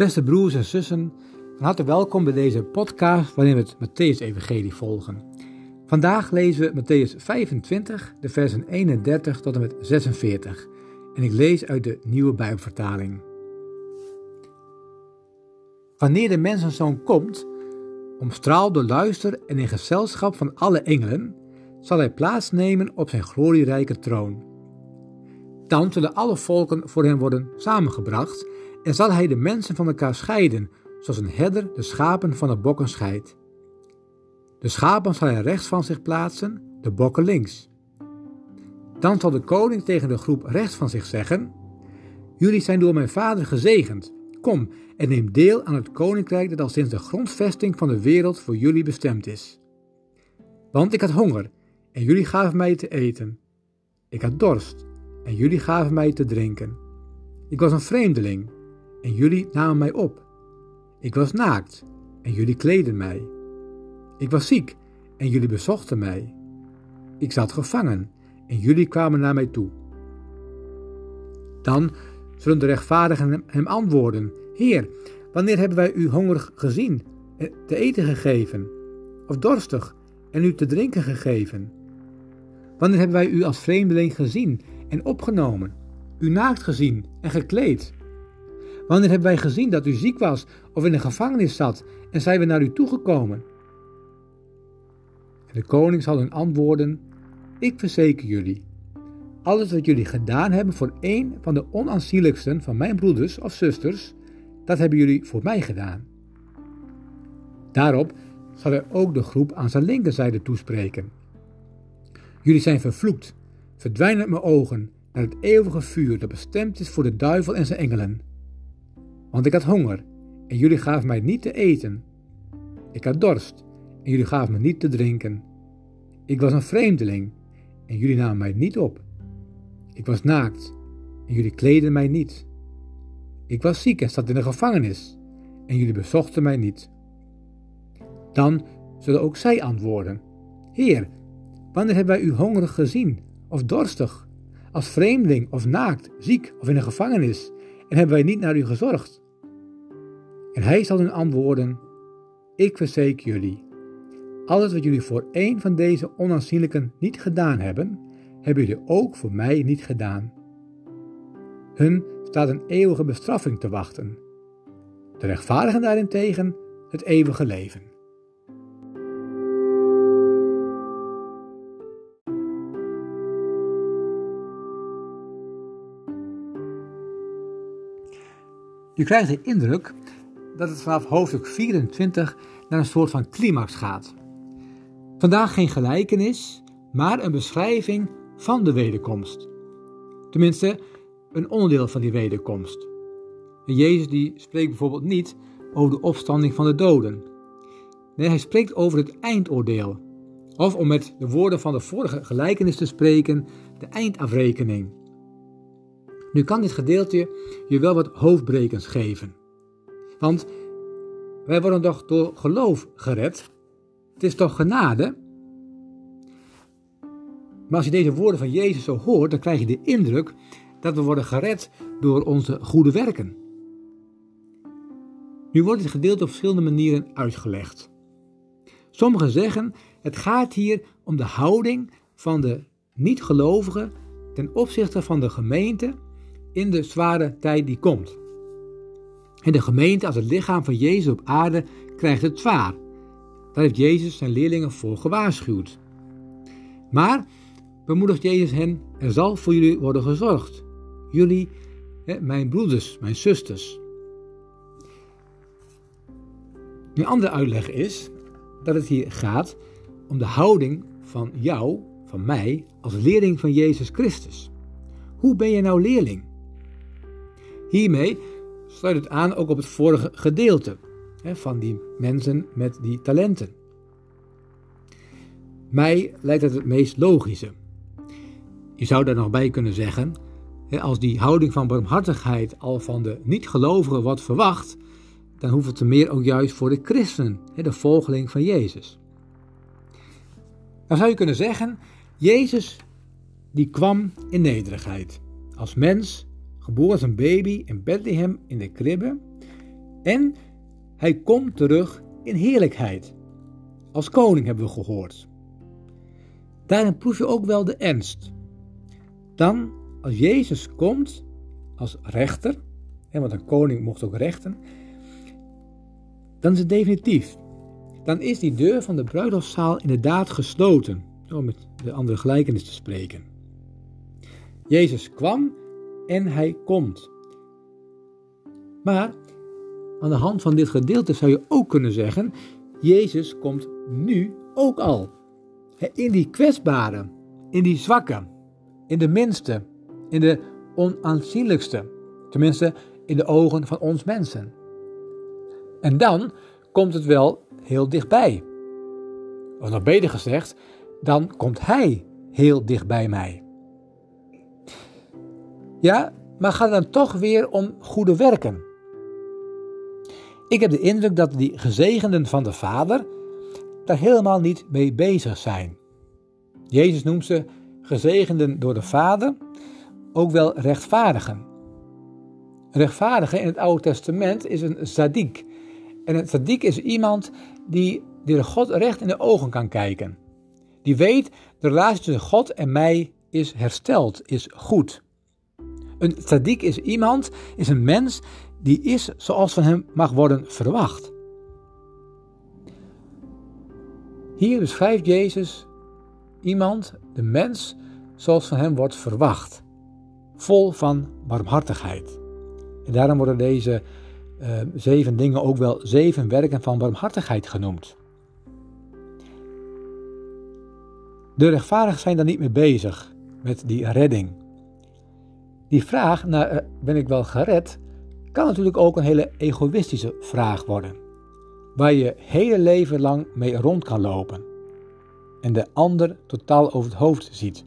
Beste broers en zussen, van harte welkom bij deze podcast waarin we het Matthäus-evangelie volgen. Vandaag lezen we Matthäus 25, de versen 31 tot en met 46. En ik lees uit de Nieuwe Bijbelvertaling. Wanneer de mensenzoon komt, omstraald door luister en in gezelschap van alle engelen, zal hij plaatsnemen op zijn glorierijke troon. Dan zullen alle volken voor hem worden samengebracht en zal hij de mensen van elkaar scheiden, zoals een herder de schapen van de bokken scheidt. De schapen zal hij rechts van zich plaatsen, de bokken links. Dan zal de koning tegen de groep rechts van zich zeggen: Jullie zijn door mijn vader gezegend. Kom en neem deel aan het koninkrijk dat al sinds de grondvesting van de wereld voor jullie bestemd is. Want ik had honger en jullie gaven mij te eten. Ik had dorst en jullie gaven mij te drinken. Ik was een vreemdeling en jullie namen mij op. Ik was naakt en jullie kleden mij. Ik was ziek en jullie bezochten mij. Ik zat gevangen en jullie kwamen naar mij toe. Dan zullen de rechtvaardigen hem antwoorden: Heer, wanneer hebben wij u hongerig gezien, en te eten gegeven, of dorstig en u te drinken gegeven? Wanneer hebben wij u als vreemdeling gezien en opgenomen, u naakt gezien en gekleed? Wanneer hebben wij gezien dat u ziek was of in de gevangenis zat en zijn we naar u toegekomen? En de koning zal hun antwoorden: Ik verzeker jullie, alles wat jullie gedaan hebben voor een van de onaanzienlijksten van mijn broeders of zusters, dat hebben jullie voor mij gedaan. Daarop zal hij ook de groep aan zijn linkerzijde toespreken. Jullie zijn vervloekt, verdwijnen uit mijn ogen naar het eeuwige vuur dat bestemd is voor de duivel en zijn engelen. Want ik had honger en jullie gaven mij niet te eten. Ik had dorst en jullie gaven me niet te drinken. Ik was een vreemdeling en jullie namen mij niet op. Ik was naakt en jullie kleden mij niet. Ik was ziek en zat in de gevangenis en jullie bezochten mij niet. Dan zullen ook zij antwoorden: Heer, wanneer hebben wij u hongerig gezien of dorstig, als vreemdeling of naakt, ziek of in de gevangenis en hebben wij niet naar u gezorgd? En hij zal hun antwoorden: Ik verzeker jullie, alles wat jullie voor een van deze onaanzienlijken niet gedaan hebben, hebben jullie ook voor mij niet gedaan. Hun staat een eeuwige bestraffing te wachten. De rechtvaardigen daarentegen het eeuwige leven. Je krijgt de indruk dat het vanaf hoofdstuk 24 naar een soort van climax gaat. Vandaag geen gelijkenis, maar een beschrijving van de wederkomst. Tenminste, een onderdeel van die wederkomst. Jezus die spreekt bijvoorbeeld niet over de opstanding van de doden. Nee, hij spreekt over het eindoordeel. Of om met de woorden van de vorige gelijkenis te spreken, de eindafrekening. Nu kan dit gedeelte je wel wat hoofdbrekens geven. Want wij worden toch door geloof gered. Het is toch genade? Maar als je deze woorden van Jezus zo hoort, dan krijg je de indruk dat we worden gered door onze goede werken. Nu wordt dit gedeelte op verschillende manieren uitgelegd. Sommigen zeggen het gaat hier om de houding van de niet-gelovigen ten opzichte van de gemeente in de zware tijd die komt. En de gemeente als het lichaam van Jezus op aarde krijgt het zwaar. Daar heeft Jezus zijn leerlingen voor gewaarschuwd. Maar bemoedigt Jezus hen, er zal voor jullie worden gezorgd. Jullie, mijn broeders, mijn zusters. Een andere uitleg is dat het hier gaat om de houding van jou, van mij, als leerling van Jezus Christus. Hoe ben je nou leerling? Hiermee sluit het aan ook op het vorige gedeelte hè, van die mensen met die talenten. Mij lijkt het het meest logische. Je zou daar nog bij kunnen zeggen, hè, als die houding van barmhartigheid al van de niet-gelovigen wordt verwacht, dan hoeft het te meer ook juist voor de christenen, hè, de volgeling van Jezus. Dan zou je kunnen zeggen, Jezus die kwam in nederigheid. Als mens geboren als een baby in Bethlehem in de kribbe. En hij komt terug in heerlijkheid. Als koning hebben we gehoord. Daarin proef je ook wel de ernst. Dan, als Jezus komt als rechter, want een koning mocht ook rechten, dan is het definitief. Dan is die deur van de bruiloftszaal inderdaad gesloten, om met de andere gelijkenis te spreken. Jezus kwam en hij komt. Maar aan de hand van dit gedeelte zou je ook kunnen zeggen: Jezus komt nu ook al. In die kwetsbare, in die zwakke, in de minste, in de onaanzienlijkste, tenminste in de ogen van ons mensen. En dan komt het wel heel dichtbij. Of nog beter gezegd, dan komt Hij heel dichtbij mij. Ja, maar gaat het dan toch weer om goede werken? Ik heb de indruk dat die gezegenden van de Vader daar helemaal niet mee bezig zijn. Jezus noemt ze gezegenden door de Vader, ook wel rechtvaardigen. Een rechtvaardige in het Oude Testament is een sadiek. En een sadiek is iemand die de God recht in de ogen kan kijken. Die weet, de relatie tussen God en mij is hersteld, is goed. Een sadiek is iemand, is een mens die is zoals van hem mag worden verwacht. Hier beschrijft Jezus iemand, de mens, zoals van hem wordt verwacht, vol van barmhartigheid. En daarom worden deze uh, zeven dingen ook wel zeven werken van barmhartigheid genoemd. De rechtvaardigen zijn daar niet mee bezig met die redding. Die vraag naar uh, ben ik wel gered kan natuurlijk ook een hele egoïstische vraag worden, waar je hele leven lang mee rond kan lopen en de ander totaal over het hoofd ziet.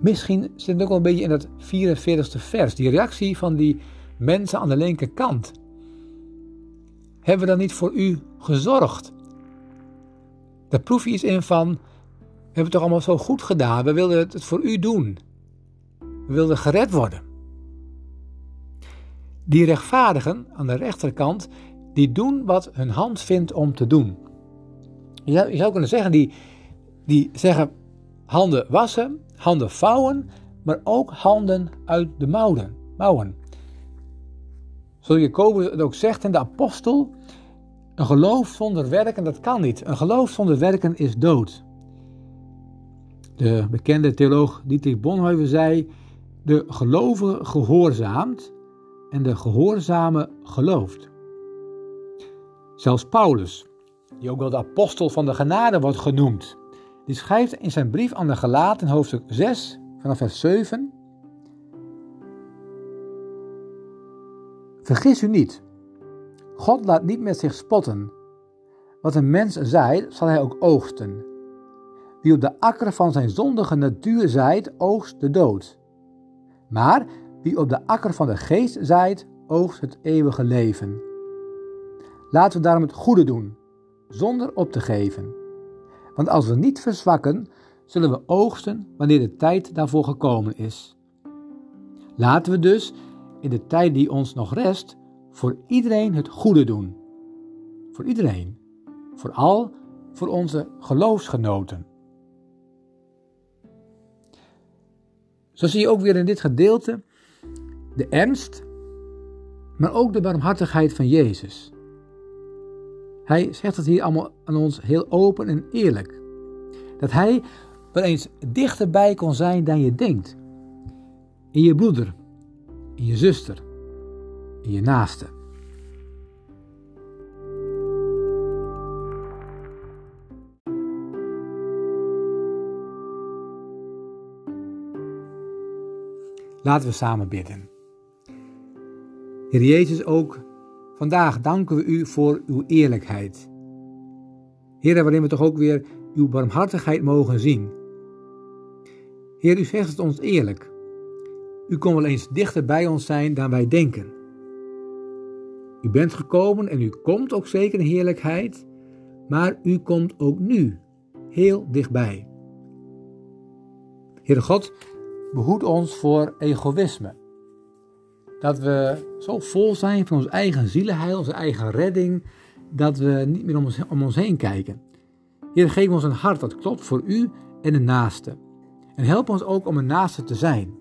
Misschien zit het ook wel een beetje in dat 44ste vers, die reactie van die mensen aan de linkerkant. Hebben we dan niet voor u gezorgd? Daar proef je iets in van, hebben het toch allemaal zo goed gedaan, we wilden het voor u doen. We wilden gered worden. Die rechtvaardigen aan de rechterkant, die doen wat hun hand vindt om te doen. Je zou, je zou kunnen zeggen, die, die zeggen handen wassen, handen vouwen, maar ook handen uit de mouwen. mouwen. Zoals Jacobus het ook zegt in de apostel, een geloof zonder werken, dat kan niet. Een geloof zonder werken is dood. De bekende theoloog Dietrich Bonhoeffer zei, de gelovige gehoorzaamt en de gehoorzame gelooft. Zelfs Paulus, die ook wel de apostel van de genade wordt genoemd, die schrijft in zijn brief aan de Galaten hoofdstuk 6 vanaf vers 7. Vergis u niet, God laat niet met zich spotten. Wat een mens zaait, zal hij ook oogsten. Wie op de akker van zijn zondige natuur zaait, oogst de dood. Maar wie op de akker van de geest zaait, oogst het eeuwige leven. Laten we daarom het goede doen, zonder op te geven. Want als we niet verzwakken, zullen we oogsten wanneer de tijd daarvoor gekomen is. Laten we dus, in de tijd die ons nog rest, voor iedereen het goede doen. Voor iedereen. Vooral voor onze geloofsgenoten. Zo zie je ook weer in dit gedeelte de ernst, maar ook de barmhartigheid van Jezus. Hij zegt het hier allemaal aan ons heel open en eerlijk. Dat hij wel eens dichterbij kon zijn dan je denkt. In je broeder, in je zuster, in je naaste. Laten we samen bidden. Heer Jezus, ook vandaag danken we u voor uw eerlijkheid. Heer, waarin we toch ook weer uw barmhartigheid mogen zien. Heer, u zegt het ons eerlijk. U kon wel eens dichter bij ons zijn dan wij denken. U bent gekomen en u komt ook zeker in heerlijkheid, maar u komt ook nu heel dichtbij. Heere God, behoed ons voor egoïsme. dat we zo vol zijn van ons eigen zielenheil, onze eigen redding, dat we niet meer om ons, heen kijken. Heer, geef ons een hart dat klopt voor u en de naaste. En help ons ook om een naaste te zijn.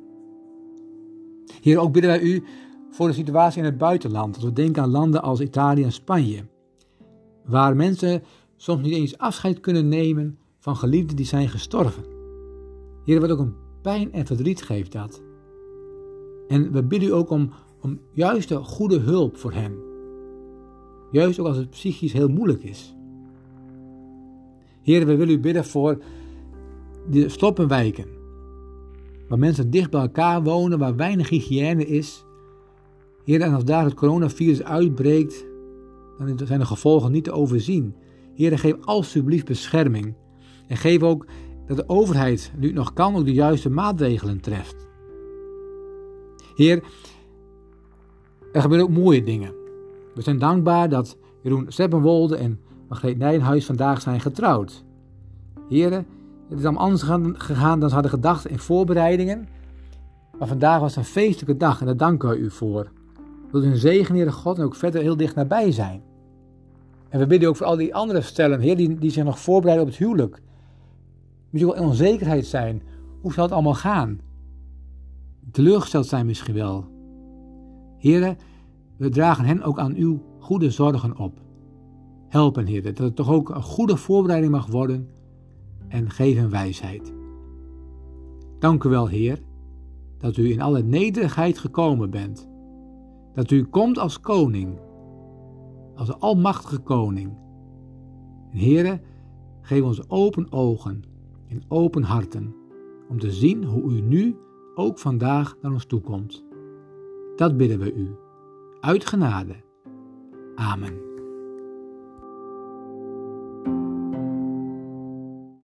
Heer, ook bidden wij u voor de situatie in het buitenland. Als we denken aan landen als Italië en Spanje. Waar mensen soms niet eens afscheid kunnen nemen van geliefden die zijn gestorven. Heer, wat ook een pijn en verdriet geeft dat. En we bidden u ook om, om goede hulp voor hen. Juist ook als het psychisch heel moeilijk is. Heer, we willen u bidden voor de sloppenwijken. Waar mensen dicht bij elkaar wonen, waar weinig hygiëne is. Heer, en als daar het coronavirus uitbreekt, dan zijn de gevolgen niet te overzien. Heer, geef alsjeblieft bescherming. En geef ook dat de overheid, nu nog kan, ook de juiste maatregelen treft. Heer, er gebeuren ook mooie dingen. We zijn dankbaar dat Jeroen Seppenwolde en Margreet Nijenhuis vandaag zijn getrouwd. Heren, het is allemaal anders gegaan dan ze hadden gedacht in voorbereidingen. Maar vandaag was een feestelijke dag en daar danken we u voor. Wilt u een zegen, Heere God, en ook verder heel dicht nabij zijn. En we bidden ook voor al die andere stellen, Heer, die, die zich nog voorbereiden op het huwelijk. Misschien wel in onzekerheid zijn. Hoe zal het allemaal gaan? Teleurgesteld zijn misschien wel. Heren, we dragen hen ook aan uw goede zorgen op. Help hen, Heer, dat het toch ook een goede voorbereiding mag worden en geef hen wijsheid. Dank u wel, Heer, dat u in alle nederigheid gekomen bent. Dat u komt als koning, als almachtige koning. En geef ons open ogen en open harten om te zien hoe u nu ook vandaag naar ons toekomt. Dat bidden we u. Uit genade. Amen.